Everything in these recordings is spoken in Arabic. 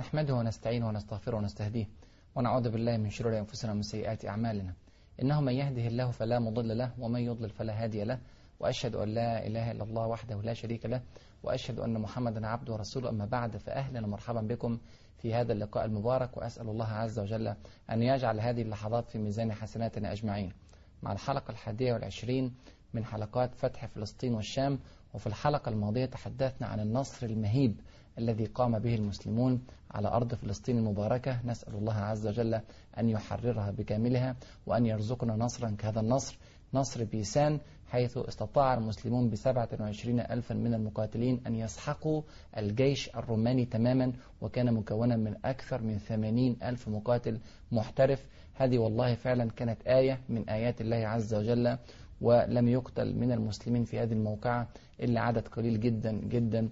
نحمده ونستعينه ونستغفره ونستهديه ونعوذ بالله من شرور أنفسنا ومن سيئات أعمالنا. إنه من يهده الله فلا مضل له ومن يضلل فلا هادي له. وأشهد أن لا إله إلا الله وحده لا شريك له. وأشهد أن محمدا عبده ورسوله. أما بعد فأهلا ومرحبا بكم في هذا اللقاء المبارك. وأسأل الله عز وجل أن يجعل هذه اللحظات في ميزان حسناتنا أجمعين. مع الحلقة الحادية والعشرين من حلقات فتح فلسطين والشام وفي الحلقة الماضية تحدثنا عن النصر المهيب الذي قام به المسلمون على أرض فلسطين المباركة. نسأل الله عز وجل أن يحررها بكاملها وأن يرزقنا نصرا كهذا النصر. نصر بيسان حيث استطاع المسلمون بسبعة وعشرين ألفا من المقاتلين أن يسحقوا الجيش الروماني تماما وكان مكونا من أكثر من ثمانين ألف مقاتل محترف. هذه والله فعلا كانت آية من آيات الله عز وجل ولم يقتل من المسلمين في هذه الموقعة إلا عدد قليل جدا جدا.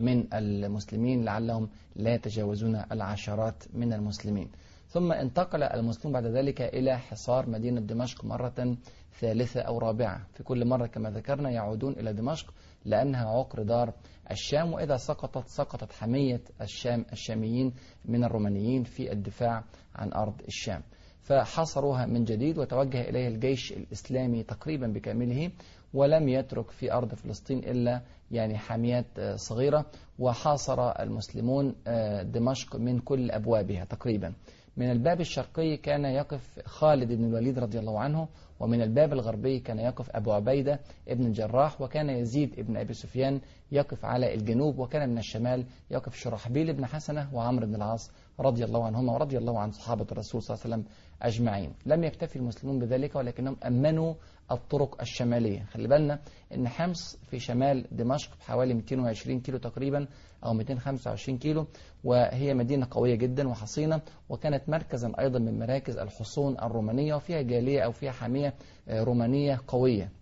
من المسلمين لعلهم لا يتجاوزون العشرات من المسلمين. ثم انتقل المسلمون بعد ذلك إلى حصار مدينة دمشق مرة ثالثة أو رابعة. في كل مرة كما ذكرنا يعودون إلى دمشق لأنها عقر دار الشام وإذا سقطت سقطت حمية الشام الشاميين من الرومانيين في الدفاع عن أرض الشام. فحصروها من جديد وتوجه إليها الجيش الإسلامي تقريبا بكامله ولم يترك في أرض فلسطين إلا يعني حاميات صغيرة وحاصر المسلمون دمشق من كل أبوابها تقريبا. من الباب الشرقي كان يقف خالد بن الوليد رضي الله عنه ومن الباب الغربي كان يقف أبو عبيدة ابن الجراح وكان يزيد ابن أبي سفيان يقف على الجنوب وكان من الشمال يقف شرحبيل بن حسنة وعمرو بن العاص رضي الله عنهما ورضي الله عن صحابة الرسول صلى الله عليه وسلم أجمعين. لم يكتفي المسلمون بذلك ولكنهم أمنوا الطرق الشمالية. خلي بالنا أن حمص في شمال دمشق بحوالي 220 كيلو تقريبا أو 225 كيلو وهي مدينة قوية جدا وحصينة وكانت مركزا أيضا من مراكز الحصون الرومانية وفيها جالية أو فيها حامية رومانية قوية.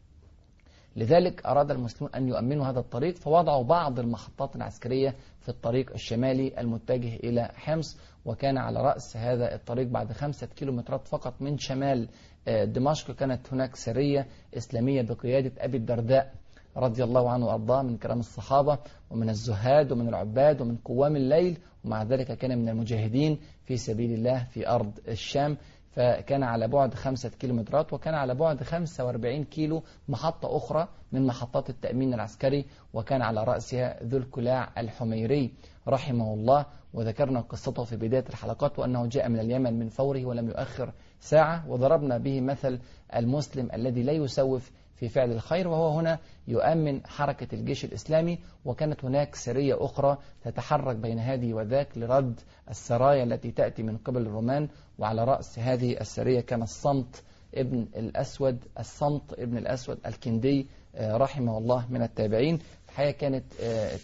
لذلك أراد المسلمون أن يؤمنوا هذا الطريق فوضعوا بعض المحطات العسكرية في الطريق الشمالي المتجه إلى حمص وكان على رأس هذا الطريق بعد خمسة كيلومترات فقط من شمال دمشق. كانت هناك سرية إسلامية بقيادة أبي الدرداء رضي الله عنه وأرضاه من كرام الصحابة ومن الزهاد ومن العباد ومن قوام الليل ومع ذلك كان من المجاهدين في سبيل الله في أرض الشام. فكان على بعد خمسة كيلومترات وكان على بعد 45 كيلو محطة أخرى من محطات التأمين العسكري وكان على رأسها ذو الكلاع الحميري رحمه الله. وذكرنا قصته في بداية الحلقات وأنه جاء من اليمن من فوره ولم يؤخر ساعة وضربنا به مثل المسلم الذي لا يسوف في فعل الخير وهو هنا يؤمن حركة الجيش الإسلامي وكانت هناك سرية أخرى تتحرك بين هذه وذاك لرد السرايا التي تأتي من قبل الرومان وعلى رأس هذه السرية كان الصمت ابن الأسود الصمت ابن الأسود الكندي رحمه الله من التابعين. الحقيقة كانت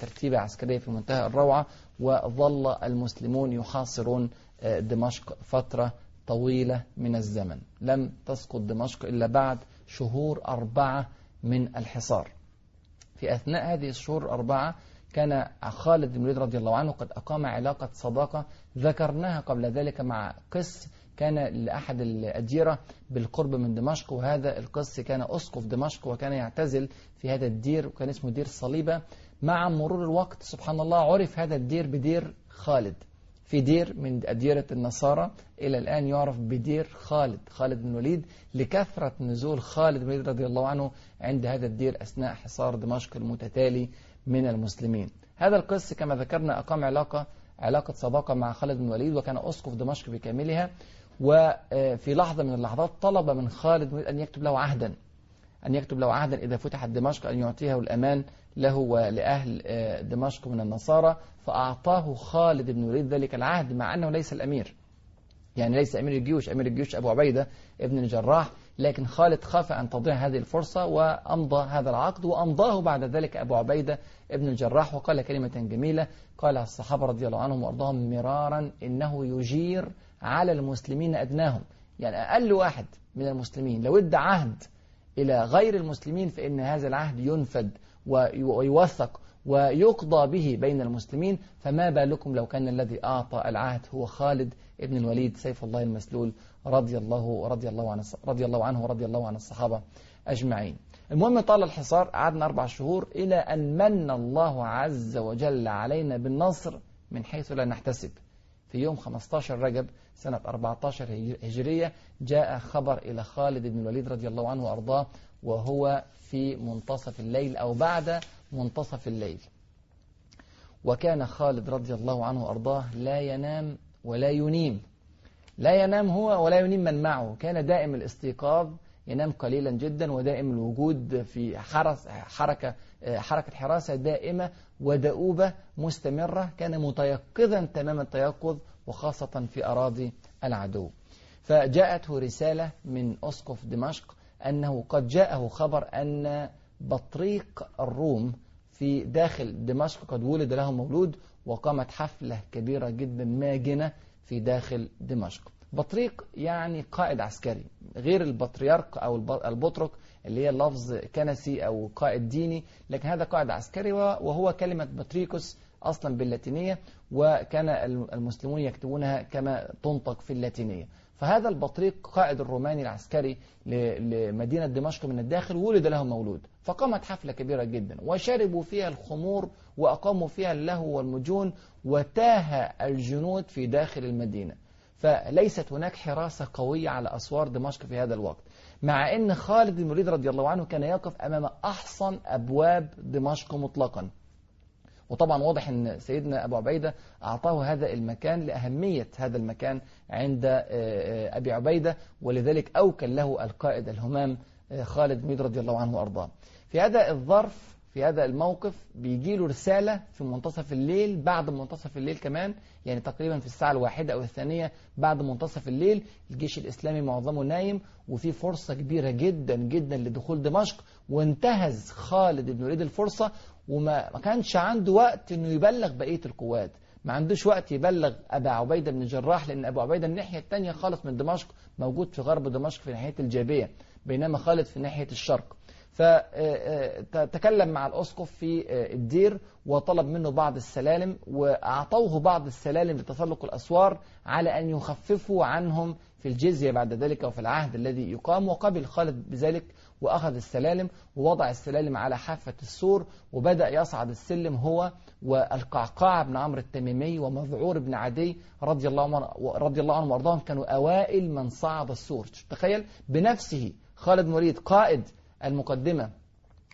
ترتيبة عسكرية في منتهى الروعة وظل المسلمون يحاصرون دمشق فترة طويلة من الزمن. لم تسقط دمشق إلا بعد شهور أربعة من الحصار. في أثناء هذه الشهور الأربعة كان خالد بن الوليد رضي الله عنه قد أقام علاقة صداقة ذكرناها قبل ذلك مع قس كان لأحد الأديرة بالقرب من دمشق وهذا القس كان أسقف دمشق وكان يعتزل في هذا الدير وكان اسمه دير الصليبة مع مرور الوقت سبحان الله عرف هذا الدير بدير خالد. في دير من أديرة النصارى إلى الآن يعرف بدير خالد خالد بن الوليد لكثرة نزول خالد بن الوليد رضي الله عنه عند هذا الدير أثناء حصار دمشق المتتالي من المسلمين. هذا القس كما ذكرنا أقام علاقة علاقة صداقة مع خالد بن الوليد وكان أسقف دمشق بكاملها وفي لحظة من اللحظات طلب من خالد بن أن يكتب له عهدا. أن يكتب له عهدا إذا فتحت دمشق أن يعطيه الأمان له ولأهل دمشق من النصارى فأعطاه خالد بن الوليد ذلك العهد مع أنه ليس الأمير. يعني ليس أمير الجيوش أمير الجيوش أبو عبيدة ابن الجراح لكن خالد خاف أن تضيع هذه الفرصة وأمضى هذا العقد وأمضاه بعد ذلك أبو عبيدة ابن الجراح وقال كلمة جميلة. قال الصحابة رضي الله عنهم وأرضاهم مرارا إنه يجير على المسلمين أدناهم. يعني أقل واحد من المسلمين لو ادى عهد إلى غير المسلمين فإن هذا العهد ينفذ ويوثق ويقضى به بين المسلمين. فما بالكم لو كان الذي أعطى العهد هو خالد ابن الوليد سيف الله المسلول رضي الله رضي الله عن رضي الله عنه ورضي الله عن الصحابة أجمعين. المهم طال الحصار قعدنا أربع شهور إلى أن من الله عز وجل علينا بالنصر من حيث لا نحتسب. في يوم 15 رجب سنة 14 هجرية جاء خبر إلى خالد بن الوليد رضي الله عنه وأرضاه وهو في منتصف الليل أو بعد منتصف الليل. وكان خالد رضي الله عنه وأرضاه لا ينام ولا ينيم. لا ينام هو ولا ينيم من معه. كان دائم الاستيقاظ ينام قليلا جدا ودائم الوجود في حرس حركة حركة حراسة دائمة ودؤوبة مستمرة كان متيقظا تمام التيقظ وخاصة في أراضي العدو. فجاءته رسالة من أسقف دمشق أنه قد جاءه خبر أن بطريق الروم في داخل دمشق قد ولد له مولود وقامت حفلة كبيرة جدا ماجنة في داخل دمشق. بطريق يعني قائد عسكري غير البطريرك أو البطرك اللي هي لفظ كنسي أو قائد ديني لكن هذا قائد عسكري وهو كلمة بطريكوس أصلا باللاتينية وكان المسلمون يكتبونها كما تنطق في اللاتينية. فهذا البطريق قائد الروماني العسكري لمدينة دمشق من الداخل ولد له مولود. فقامت حفلة كبيرة جدا وشربوا فيها الخمور وأقاموا فيها اللهو والمجون وتاه الجنود في داخل المدينة. فليست هناك حراسة قوية على أسوار دمشق في هذا الوقت. مع أن خالد بن الوليد رضي الله عنه كان يقف أمام أحصن أبواب دمشق مطلقا. وطبعا واضح أن سيدنا أبو عبيدة أعطاه هذا المكان لأهمية هذا المكان عند أبي عبيدة ولذلك أوكل له القائد الهمام خالد بن رضي الله عنه وأرضاه. في هذا الظرف في هذا الموقف بيجي له رسالة في منتصف الليل بعد منتصف الليل كمان يعني تقريبا في الساعة الواحدة أو الثانية بعد منتصف الليل الجيش الإسلامي معظمه نايم وفي فرصة كبيرة جدا جدا لدخول دمشق وانتهز خالد بن وليد الفرصة وما كانش عنده وقت إنه يبلغ بقية القوات. ما عندوش وقت يبلغ أبا عبيدة بن الجراح لأن أبو عبيدة الناحية الثانية خالص من دمشق موجود في غرب دمشق في ناحية الجابية بينما خالد في ناحية الشرق. فتكلم مع الأسقف في الدير وطلب منه بعض السلالم وأعطوه بعض السلالم لتسلق الأسوار على أن يخففوا عنهم في الجزية بعد ذلك وفي العهد الذي يقام. وقبل خالد بذلك وأخذ السلالم ووضع السلالم على حافة السور وبدأ يصعد السلم هو والقعقاع بن عمرو التميمي ومذعور بن عدي رضي الله رضي الله عنهم وأرضاهم كانوا أوائل من صعد السور. تخيل بنفسه خالد مريد قائد المقدمة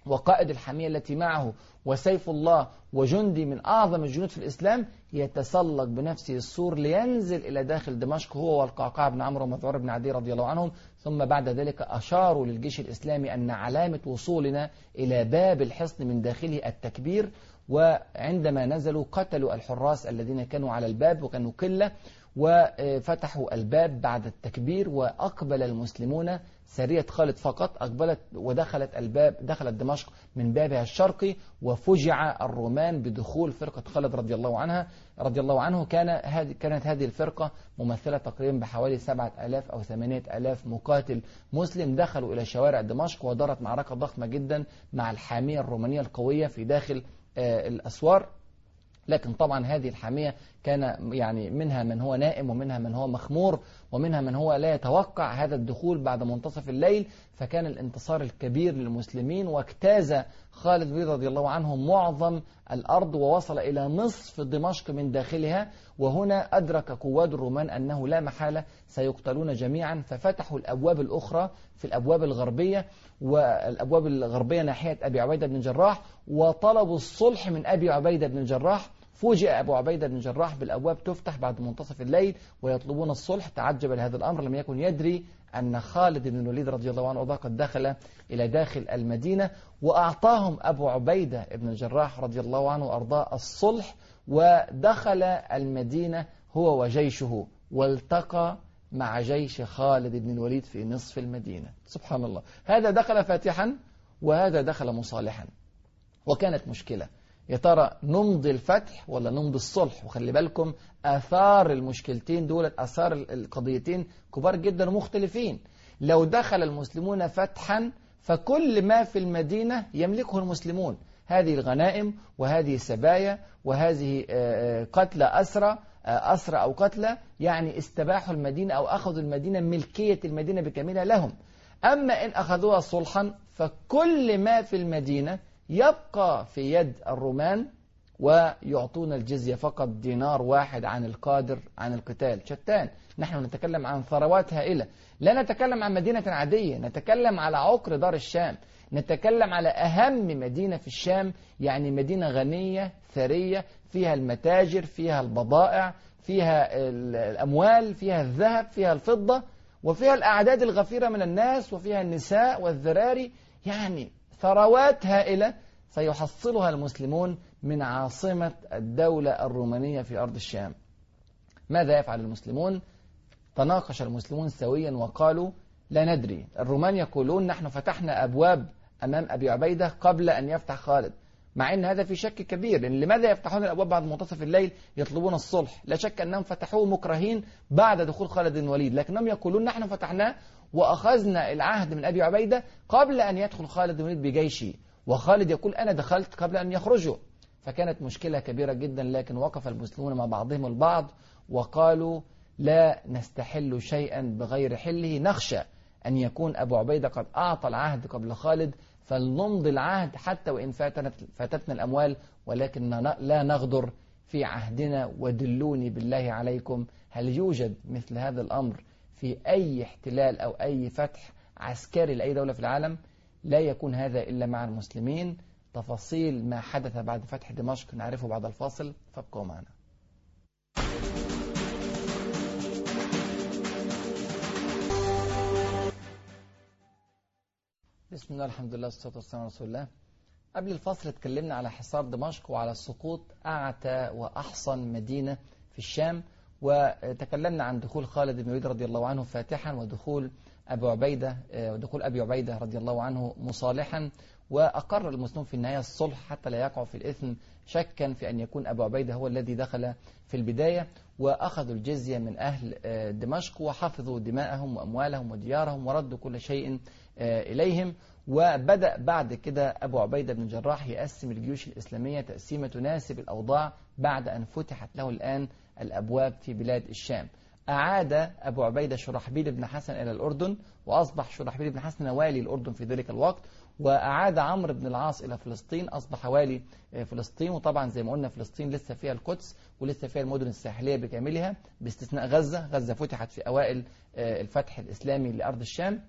وقائد الحمية التي معه وسيف الله وجندي من أعظم الجنود في الإسلام يتسلق بنفسه السور لينزل إلى داخل دمشق هو والقعقاع بن عمرو ومذعور بن عدي رضي الله عنهم. ثم بعد ذلك أشاروا للجيش الإسلامي أن علامة وصولنا إلى باب الحصن من داخله التكبير وعندما نزلوا قتلوا الحراس الذين كانوا على الباب وكانوا قلة وفتحوا الباب بعد التكبير وأقبل المسلمون سرية خالد فقط أقبلت ودخلت الباب دخلت دمشق من بابها الشرقي وفجع الرومان بدخول فرقة خالد رضي الله عنها. رضي الله عنه كان هذه كانت هذه الفرقة ممثلة تقريبا بحوالي 7000 أو 8000 مقاتل مسلم دخلوا إلى شوارع دمشق ودارت معركة ضخمة جدا مع الحامية الرومانية القوية في داخل الأسوار. لكن طبعا هذه الحامية كان يعني منها من هو نائم ومنها من هو مخمور ومنها من هو لا يتوقع هذا الدخول بعد منتصف الليل فكان الانتصار الكبير للمسلمين واجتاز خالد بن رضي الله عنه معظم الأرض ووصل إلى نصف دمشق من داخلها وهنا أدرك قواد الرومان أنه لا محالة سيقتلون جميعا ففتحوا الأبواب الأخرى في الأبواب الغربية والأبواب الغربية ناحية أبي عبيدة بن جراح وطلبوا الصلح من أبي عبيدة بن جراح فوجئ أبو عبيدة بن جراح بالأبواب تفتح بعد منتصف الليل ويطلبون الصلح. تعجب لهذا الأمر لم يكن يدري أن خالد بن الوليد رضي الله عنه قد دخل إلى داخل المدينة وأعطاهم أبو عبيدة بن الجراح رضي الله عنه وأرضاه الصلح ودخل المدينة هو وجيشه والتقى مع جيش خالد بن الوليد في نصف المدينة. سبحان الله. هذا دخل فاتحا وهذا دخل مصالحا. وكانت مشكلة. يا ترى نمضي الفتح ولا نمضي الصلح؟ وخلي بالكم آثار المشكلتين دول آثار القضيتين كبار جدا ومختلفين. لو دخل المسلمون فتحا فكل ما في المدينة يملكه المسلمون. هذه الغنائم وهذه السبايا وهذه قتلى أسرى أسرى أو قتلى يعني استباحوا المدينة أو أخذوا المدينة ملكية المدينة بكاملها لهم. أما إن أخذوها صلحا فكل ما في المدينة يبقى في يد الرومان ويعطون الجزية فقط دينار واحد عن القادر عن القتال. شتان نحن نتكلم عن ثروات هائلة. لا نتكلم عن مدينة عادية نتكلم على عقر دار الشام. نتكلم على أهم مدينة في الشام يعني مدينة غنية ثرية فيها المتاجر فيها البضائع فيها الأموال فيها الذهب فيها الفضة وفيها الأعداد الغفيرة من الناس وفيها النساء والذراري. يعني ثروات هائلة سيحصلها المسلمون من عاصمة الدولة الرومانية في أرض الشام. ماذا يفعل المسلمون؟ تناقش المسلمون سويا وقالوا لا ندري. الرومان يقولون نحن فتحنا أبواب أمام أبي عبيدة قبل أن يفتح خالد. مع أن هذا في شك كبير. لأن لماذا يفتحون الأبواب بعد منتصف الليل يطلبون الصلح؟ لا شك أنهم فتحوه مكرهين بعد دخول خالد بن الوليد. لكنهم يقولون نحن فتحناه وأخذنا العهد من أبي عبيدة قبل أن يدخل خالد بن الوليد بجيشه. وخالد يقول أنا دخلت قبل أن يخرجوا. فكانت مشكلة كبيرة جدا لكن وقف المسلمون مع بعضهم البعض وقالوا لا نستحل شيئا بغير حله. نخشى أن يكون أبو عبيدة قد أعطى العهد قبل خالد فلنمضي العهد حتى وإن فاتتنا الأموال ولكن لا نغدر في عهدنا. ودلوني بالله عليكم هل يوجد مثل هذا الأمر؟ في أي احتلال أو أي فتح عسكري لأي دولة في العالم لا يكون هذا إلا مع المسلمين. تفاصيل ما حدث بعد فتح دمشق نعرفه بعد الفاصل. فابقوا معنا. بسم الله الحمد لله والصلاة والسلام على رسول الله. قبل الفصل اتكلمنا على حصار دمشق وعلى سقوط أعتى وأحصن مدينة في الشام. وتكلمنا عن دخول خالد بن الوليد رضي الله عنه فاتحا ودخول أبو عبيدة ودخول أبي عبيدة رضي الله عنه مصالحا. وأقر المسلمون في النهاية الصلح حتى لا يقعوا في الإثم شكا في أن يكون أبو عبيدة هو الذي دخل في البداية. وأخذوا الجزية من أهل دمشق وحفظوا دماءهم وأموالهم وديارهم وردوا كل شيء إليهم. وبدأ بعد كده أبو عبيدة بن جراح يقسم الجيوش الإسلامية تقسيمة تناسب الأوضاع بعد أن فتحت له الآن الأبواب في بلاد الشام. أعاد أبو عبيدة شرحبيل بن حسن إلى الأردن وأصبح شرحبيل بن حسن والي الأردن في ذلك الوقت وأعاد عمرو بن العاص إلى فلسطين أصبح والي فلسطين. وطبعا زي ما قلنا فلسطين لسه فيها القدس ولسه فيها المدن الساحلية بكاملها باستثناء غزة. غزة فتحت في أوائل الفتح الإسلامي لأرض الشام.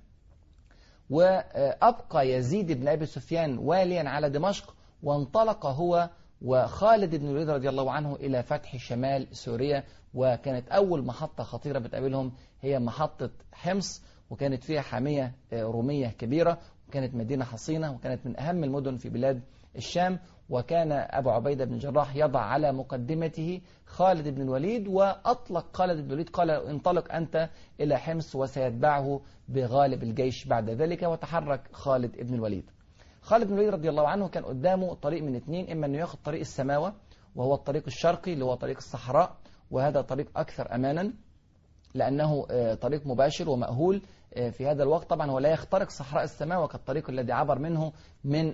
وأبقى يزيد بن أبي سفيان واليا على دمشق وانطلق هو وخالد بن الوليد رضي الله عنه إلى فتح شمال سوريا وكانت أول محطة خطيرة بتقابلهم هي محطة حمص وكانت فيها حامية رومية كبيرة وكانت مدينة حصينة وكانت من أهم المدن في بلاد الشام. وكان أبو عبيدة بن جراح يضع على مقدمته خالد بن الوليد وأطلق خالد بن الوليد قال انطلق أنت إلى حمص وسيتبعه بغالب الجيش بعد ذلك وتحرك خالد بن الوليد. خالد بن الوليد رضي الله عنه كان قدامه طريق من اثنين إما أنه ياخذ طريق السماوة وهو الطريق الشرقي اللي هو طريق الصحراء وهذا طريق أكثر أمانا لأنه طريق مباشر ومأهول في هذا الوقت. طبعا هو لا يخترق صحراء السماوة كالطريق الذي عبر منه من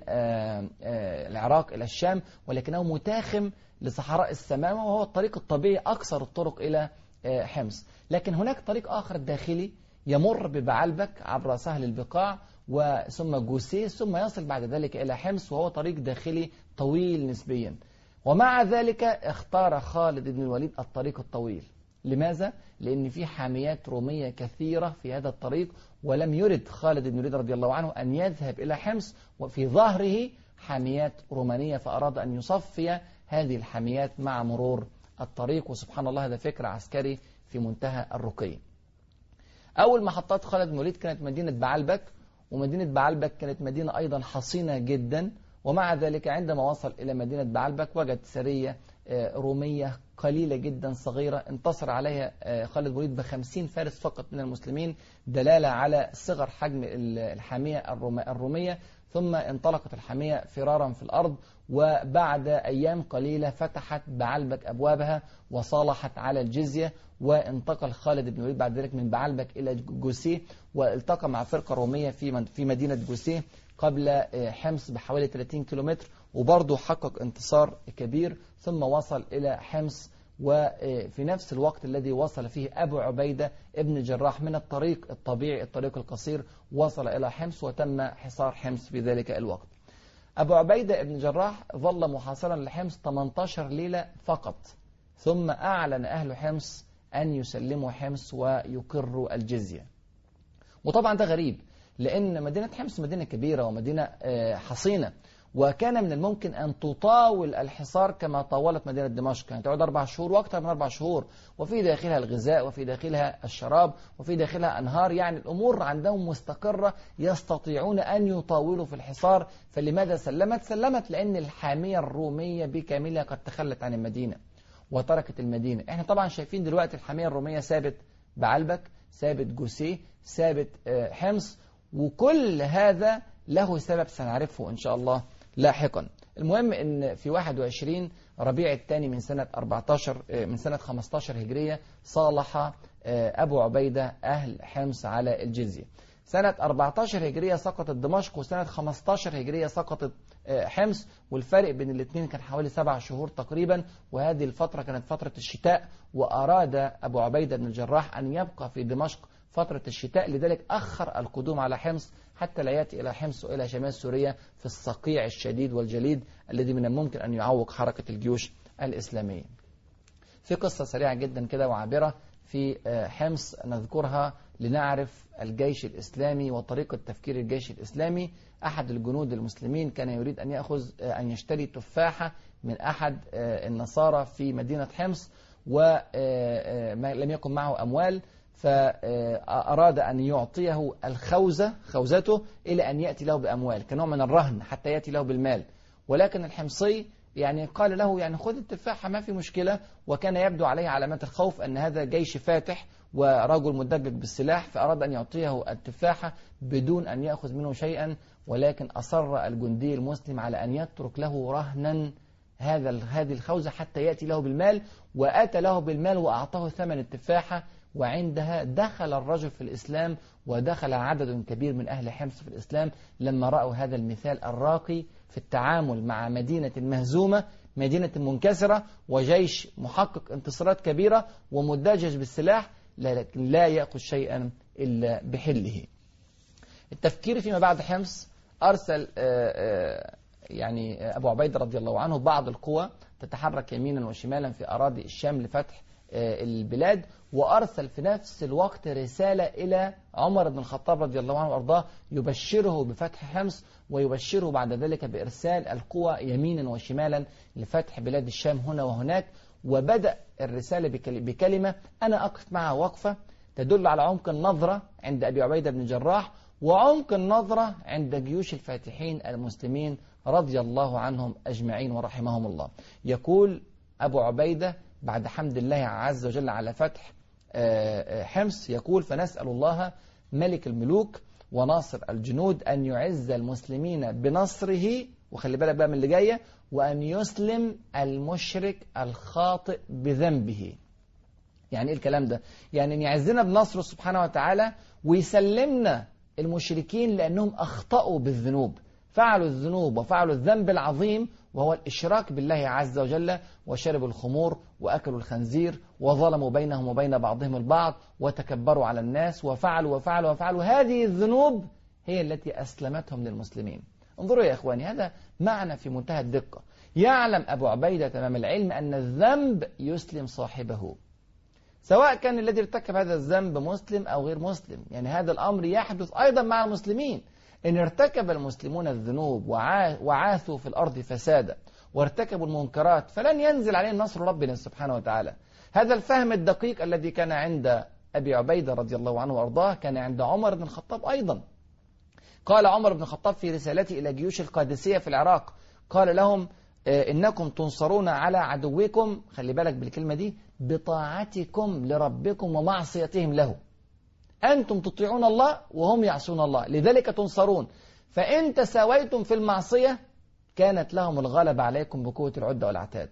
العراق إلى الشام ولكنه متاخم لصحراء السماوة وهو الطريق الطبيعي أكثر الطرق إلى حمص. لكن هناك طريق آخر داخلي يمر ببعلبك عبر سهل البقاع وثم جوسيه ثم يصل بعد ذلك إلى حمص وهو طريق داخلي طويل نسبيا. ومع ذلك اختار خالد بن الوليد الطريق الطويل. لماذا؟ لأن في حاميات رومية كثيرة في هذا الطريق ولم يرد خالد بن الوليد رضي الله عنه أن يذهب إلى حمص وفي ظهره حاميات رومانية فأراد أن يصفي هذه الحاميات مع مرور الطريق. وسبحان الله هذا فكر عسكري في منتهى الرقي. أول محطات خالد بن الوليد كانت مدينة بعلبك ومدينة بعلبك كانت مدينة أيضا حصينة جدا. ومع ذلك عندما وصل إلى مدينة بعلبك وجد سرية رومية قليلة جدا صغيرة انتصر عليها خالد بن الوليد بخمسين فارس فقط من المسلمين دلالة على صغر حجم الحامية الرومية. ثم انطلقت الحامية فرارا في الأرض وبعد أيام قليلة فتحت بعلبك أبوابها وصالحت على الجزية. وانتقل خالد بن الوليد بعد ذلك من بعلبك إلى جوسيه والتقى مع فرقة رومية في في مدينة جوسيه قبل حمص بحوالي 30 كيلومتر وبرضه حقق انتصار كبير ثم وصل إلى حمص وفي نفس الوقت الذي وصل فيه أبو عبيدة ابن جراح من الطريق الطبيعي الطريق القصير وصل إلى حمص وتم حصار حمص في ذلك الوقت. أبو عبيدة بن جراح ظل محاصرا لحمص 18 ليلة فقط ثم أعلن أهل حمص أن يسلموا حمص ويقروا الجزية. وطبعا ده غريب لأن مدينة حمص مدينة كبيرة ومدينة حصينة وكان من الممكن أن تطاول الحصار كما طاولت مدينة دمشق. يعني تعود أربع شهور وأكثر من أربع شهور وفي داخلها الغذاء وفي داخلها الشراب وفي داخلها أنهار. يعني الأمور عندهم مستقرة يستطيعون أن يطاولوا في الحصار. فلماذا سلمت؟ سلمت لأن الحامية الرومية بكاملها قد تخلت عن المدينة. وتركت المدينة. إحنا طبعا شايفين دلوقتي الحامية الرومية ثابت بعلبك ثابت جوسيه ثابت حمص وكل هذا له سبب سنعرفه إن شاء الله لاحقا. المهم إن في 21 ربيع الثاني من سنة 14 من سنة 15 هجرية صالح أبو عبيدة أهل حمص على الجزية. سنة 14 هجرية سقطت دمشق وسنة 15 هجرية سقطت حمص والفرق بين الاثنين كان حوالي سبع شهور تقريبا وهذه الفترة كانت فترة الشتاء وأراد أبو عبيدة بن الجراح أن يبقى في دمشق فترة الشتاء لذلك أخر القدوم على حمص حتى لا يأتي إلى حمص وإلى شمال سوريا في الصقيع الشديد والجليد الذي من الممكن أن يعوق حركة الجيوش الإسلامية. في قصة سريعة جدا كده وعابرة. في حمص نذكرها لنعرف الجيش الإسلامي وطريقة تفكير الجيش الإسلامي. أحد الجنود المسلمين كان يريد أن يأخذ أن يشتري تفاحة من أحد النصارى في مدينة حمص ولم يكن معه أموال. فأراد أن يعطيه الخوذة خوذته إلى أن يأتي له بأموال كنوع من الرهن حتى يأتي له بالمال. ولكن الحمصي يعني قال له يعني خذ التفاحة ما في مشكلة وكان يبدو عليه علامات الخوف أن هذا جيش فاتح ورجل مدجج بالسلاح فأراد أن يعطيه التفاحة بدون أن يأخذ منه شيئا ولكن أصر الجندي المسلم على أن يترك له رهنا هذا هذه الخوذة حتى يأتي له بالمال وأتى له بالمال وأعطاه ثمن التفاحة وعندها دخل الرجل في الإسلام ودخل عدد كبير من أهل حمص في الإسلام لما رأوا هذا المثال الراقي في التعامل مع مدينة مهزومة مدينة منكسرة وجيش محقق انتصارات كبيرة ومدجج بالسلاح لكن لا يأخذ شيئا إلا بحله. التفكير فيما بعد حمص أرسل يعني أبو عبيدة رضي الله عنه بعض القوى تتحرك يمينا وشمالا في أراضي الشام لفتح البلاد وأرسل في نفس الوقت رسالة إلى عمر بن الخطاب رضي الله عنه وأرضاه يبشره بفتح حمص ويبشره بعد ذلك بإرسال القوى يمينا وشمالا لفتح بلاد الشام هنا وهناك. وبدأ الرسالة بكلمة أنا أقف معها وقفة تدل على عمق النظرة عند أبي عبيدة بن جراح وعمق النظرة عند جيوش الفاتحين المسلمين رضي الله عنهم أجمعين ورحمهم الله. يقول أبو عبيدة بعد حمد الله عز وجل على فتح حمص يقول فنسأل الله ملك الملوك وناصر الجنود أن يعز المسلمين بنصره. وخلي بالك بقى من اللي جاية وأن يسلم المشرك الخاطئ بذنبه. يعني إيه الكلام ده؟ يعني أن يعزنا بنصره سبحانه وتعالى ويسلمنا المشركين لأنهم أخطأوا بالذنوب. فعلوا الذنوب وفعلوا الذنب العظيم وهو الإشراك بالله عز وجل وشربوا الخمور وأكلوا الخنزير وظلموا بينهم وبين بعضهم البعض وتكبروا على الناس وفعلوا وفعلوا وفعلوا. هذه الذنوب هي التي أسلمتهم للمسلمين. انظروا يا إخواني هذا معنى في منتهى الدقة. يعلم أبو عبيدة تمام العلم أن الذنب يسلم صاحبه. سواء كان الذي ارتكب هذا الذنب مسلم أو غير مسلم يعني هذا الأمر يحدث أيضا مع المسلمين. إن ارتكب المسلمون الذنوب وعاثوا في الأرض فسادا وارتكبوا المنكرات فلن ينزل عليهم نصر ربنا سبحانه وتعالى. هذا الفهم الدقيق الذي كان عند أبي عبيدة رضي الله عنه وأرضاه كان عند عمر بن الخطاب أيضا. قال عمر بن الخطاب في رسالته إلى جيوش القادسية في العراق قال لهم إنكم تنصرون على عدوكم خلي بالك بالكلمة دي بطاعتكم لربكم ومعصيتهم له. أنتم تطيعون الله وهم يعصون الله. لذلك تنصرون. فإن تساويتم في المعصية كانت لهم الغلبة عليكم بقوة العدة والعتاد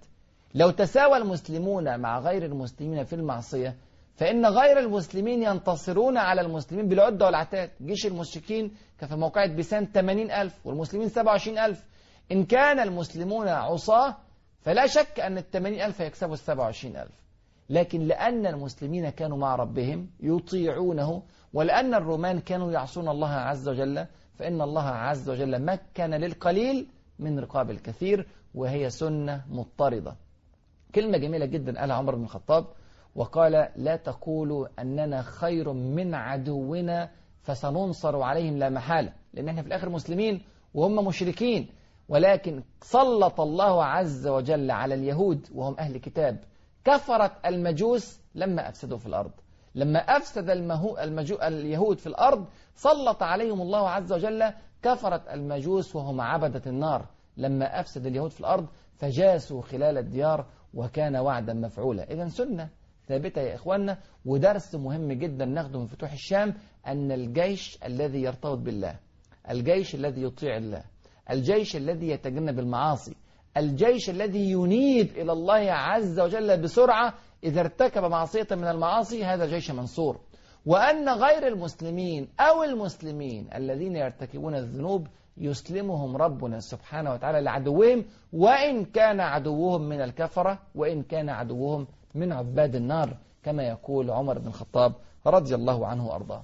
لو تساوى المسلمون مع غير المسلمين في المعصية فإن غير المسلمين ينتصرون على المسلمين بالعدة والعتاد جيش المشركين كان في موقعة بيسان 80 ألف والمسلمين 27 ألف. إن كان المسلمون عصاة فلا شك أن ال 80 ألف يكسبوا ال 27 ألف. لكن لأن المسلمين كانوا مع ربهم يطيعونه ولأن الرومان كانوا يعصون الله عز وجل فإن الله عز وجل مكن للقليل من رقاب الكثير وهي سنة مضطردة. كلمة جميلة جدا قالها عمر بن الخطاب وقال لا تقولوا أننا خير من عدونا فسننصر عليهم لا محالة لأن إحنا في الآخر مسلمين وهم مشركين. ولكن سلط الله عز وجل على اليهود وهم أهل كتاب كفرت المجوس لما أفسدوا في الأرض. لما أفسد المجو اليهود في الأرض سلط عليهم الله عز وجل كفرت المجوس وهم عبدة النار. لما أفسد اليهود في الأرض فجاسوا خلال الديار وكان وعدا مفعولا. إذا سنة ثابتة يا إخواننا ودرس مهم جدا ناخده من فتوح الشام أن الجيش الذي يرتبط بالله الجيش الذي يطيع الله الجيش الذي يتجنب المعاصي الجيش الذي ينيب إلى الله عز وجل بسرعة إذا ارتكب معصية من المعاصي هذا جيش منصور. وأن غير المسلمين أو المسلمين الذين يرتكبون الذنوب يسلمهم ربنا سبحانه وتعالى لعدوهم وإن كان عدوهم من الكفرة وإن كان عدوهم من عباد النار كما يقول عمر بن الخطاب رضي الله عنه وأرضاه.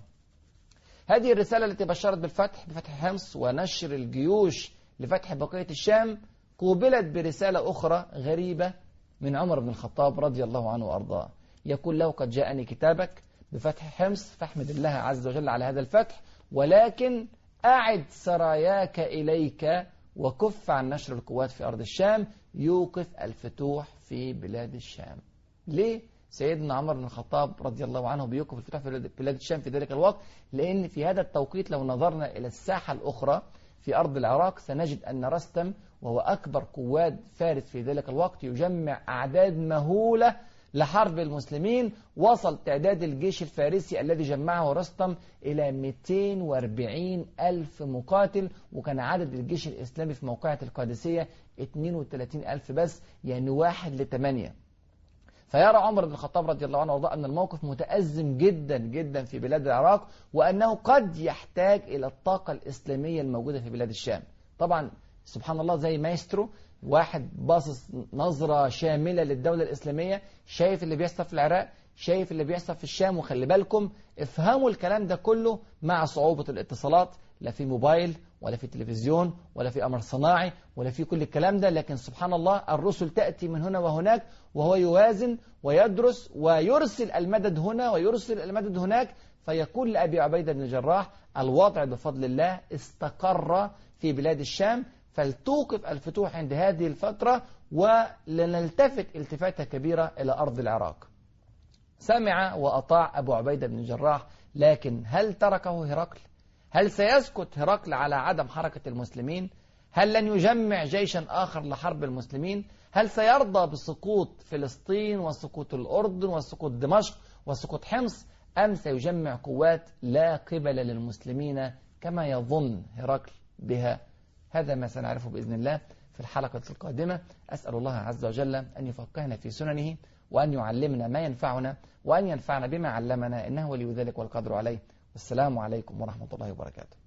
هذه الرسالة التي بشرت بالفتح بفتح حمص ونشر الجيوش لفتح بقية الشام قوبلت برسالة أخرى غريبة من عمر بن الخطاب رضي الله عنه وأرضاه يقول له قد جاءني كتابك بفتح حمص فاحمد الله عز وجل على هذا الفتح ولكن أعد سراياك إليك وكف عن نشر القوات في أرض الشام يوقف الفتوح في بلاد الشام ليه؟ سيدنا عمر بن الخطاب رضي الله عنه بيوقف الفتوح في بلاد الشام في ذلك الوقت لأن في هذا التوقيت لو نظرنا إلى الساحة الأخرى في أرض العراق سنجد أن رستم وهو أكبر قوات فارس في ذلك الوقت يجمع أعداد مهولة لحرب المسلمين وصل تعداد الجيش الفارسي الذي جمعه رستم إلى 240 ألف مقاتل وكان عدد الجيش الإسلامي في موقعة القادسية 32 ألف بس يعني واحد لثمانية فيرى عمر بن الخطاب رضي الله عنه وارضاه أن الموقف متأزم جدا جدا في بلاد العراق وأنه قد يحتاج إلى الطاقة الإسلامية الموجودة في بلاد الشام. طبعا سبحان الله زي مايسترو واحد باصص نظرة شاملة للدولة الإسلامية شايف اللي بيحصل في العراق شايف اللي بيحصل في الشام وخلي بالكم افهموا الكلام ده كله مع صعوبة الاتصالات لا في موبايل ولا في تلفزيون ولا في أمر صناعي ولا في كل الكلام ده لكن سبحان الله الرسل تأتي من هنا وهناك وهو يوازن ويدرس ويرسل المدد هنا ويرسل المدد هناك فيقول لأبي عبيدة بن الجراح الوضع بفضل الله استقر في بلاد الشام فلتوقف الفتوح عند هذه الفترة ولنلتفت التفاتة كبيرة إلى أرض العراق سمع وأطاع أبو عبيدة بن الجراح لكن هل تركه هرقل؟ هل سيسكت هرقل على عدم حركة المسلمين؟ هل لن يجمع جيشا آخر لحرب المسلمين؟ هل سيرضى بسقوط فلسطين وسقوط الأردن وسقوط دمشق وسقوط حمص؟ أم سيجمع قوات لا قبل للمسلمين كما يظن هرقل بها هذا ما سنعرفه بإذن الله في الحلقة القادمة. أسأل الله عز وجل أن يفقهنا في سننه وأن يعلمنا ما ينفعنا وأن ينفعنا بما علمنا إنه ولي ذلك والقدر عليه. والسلام عليكم ورحمة الله وبركاته.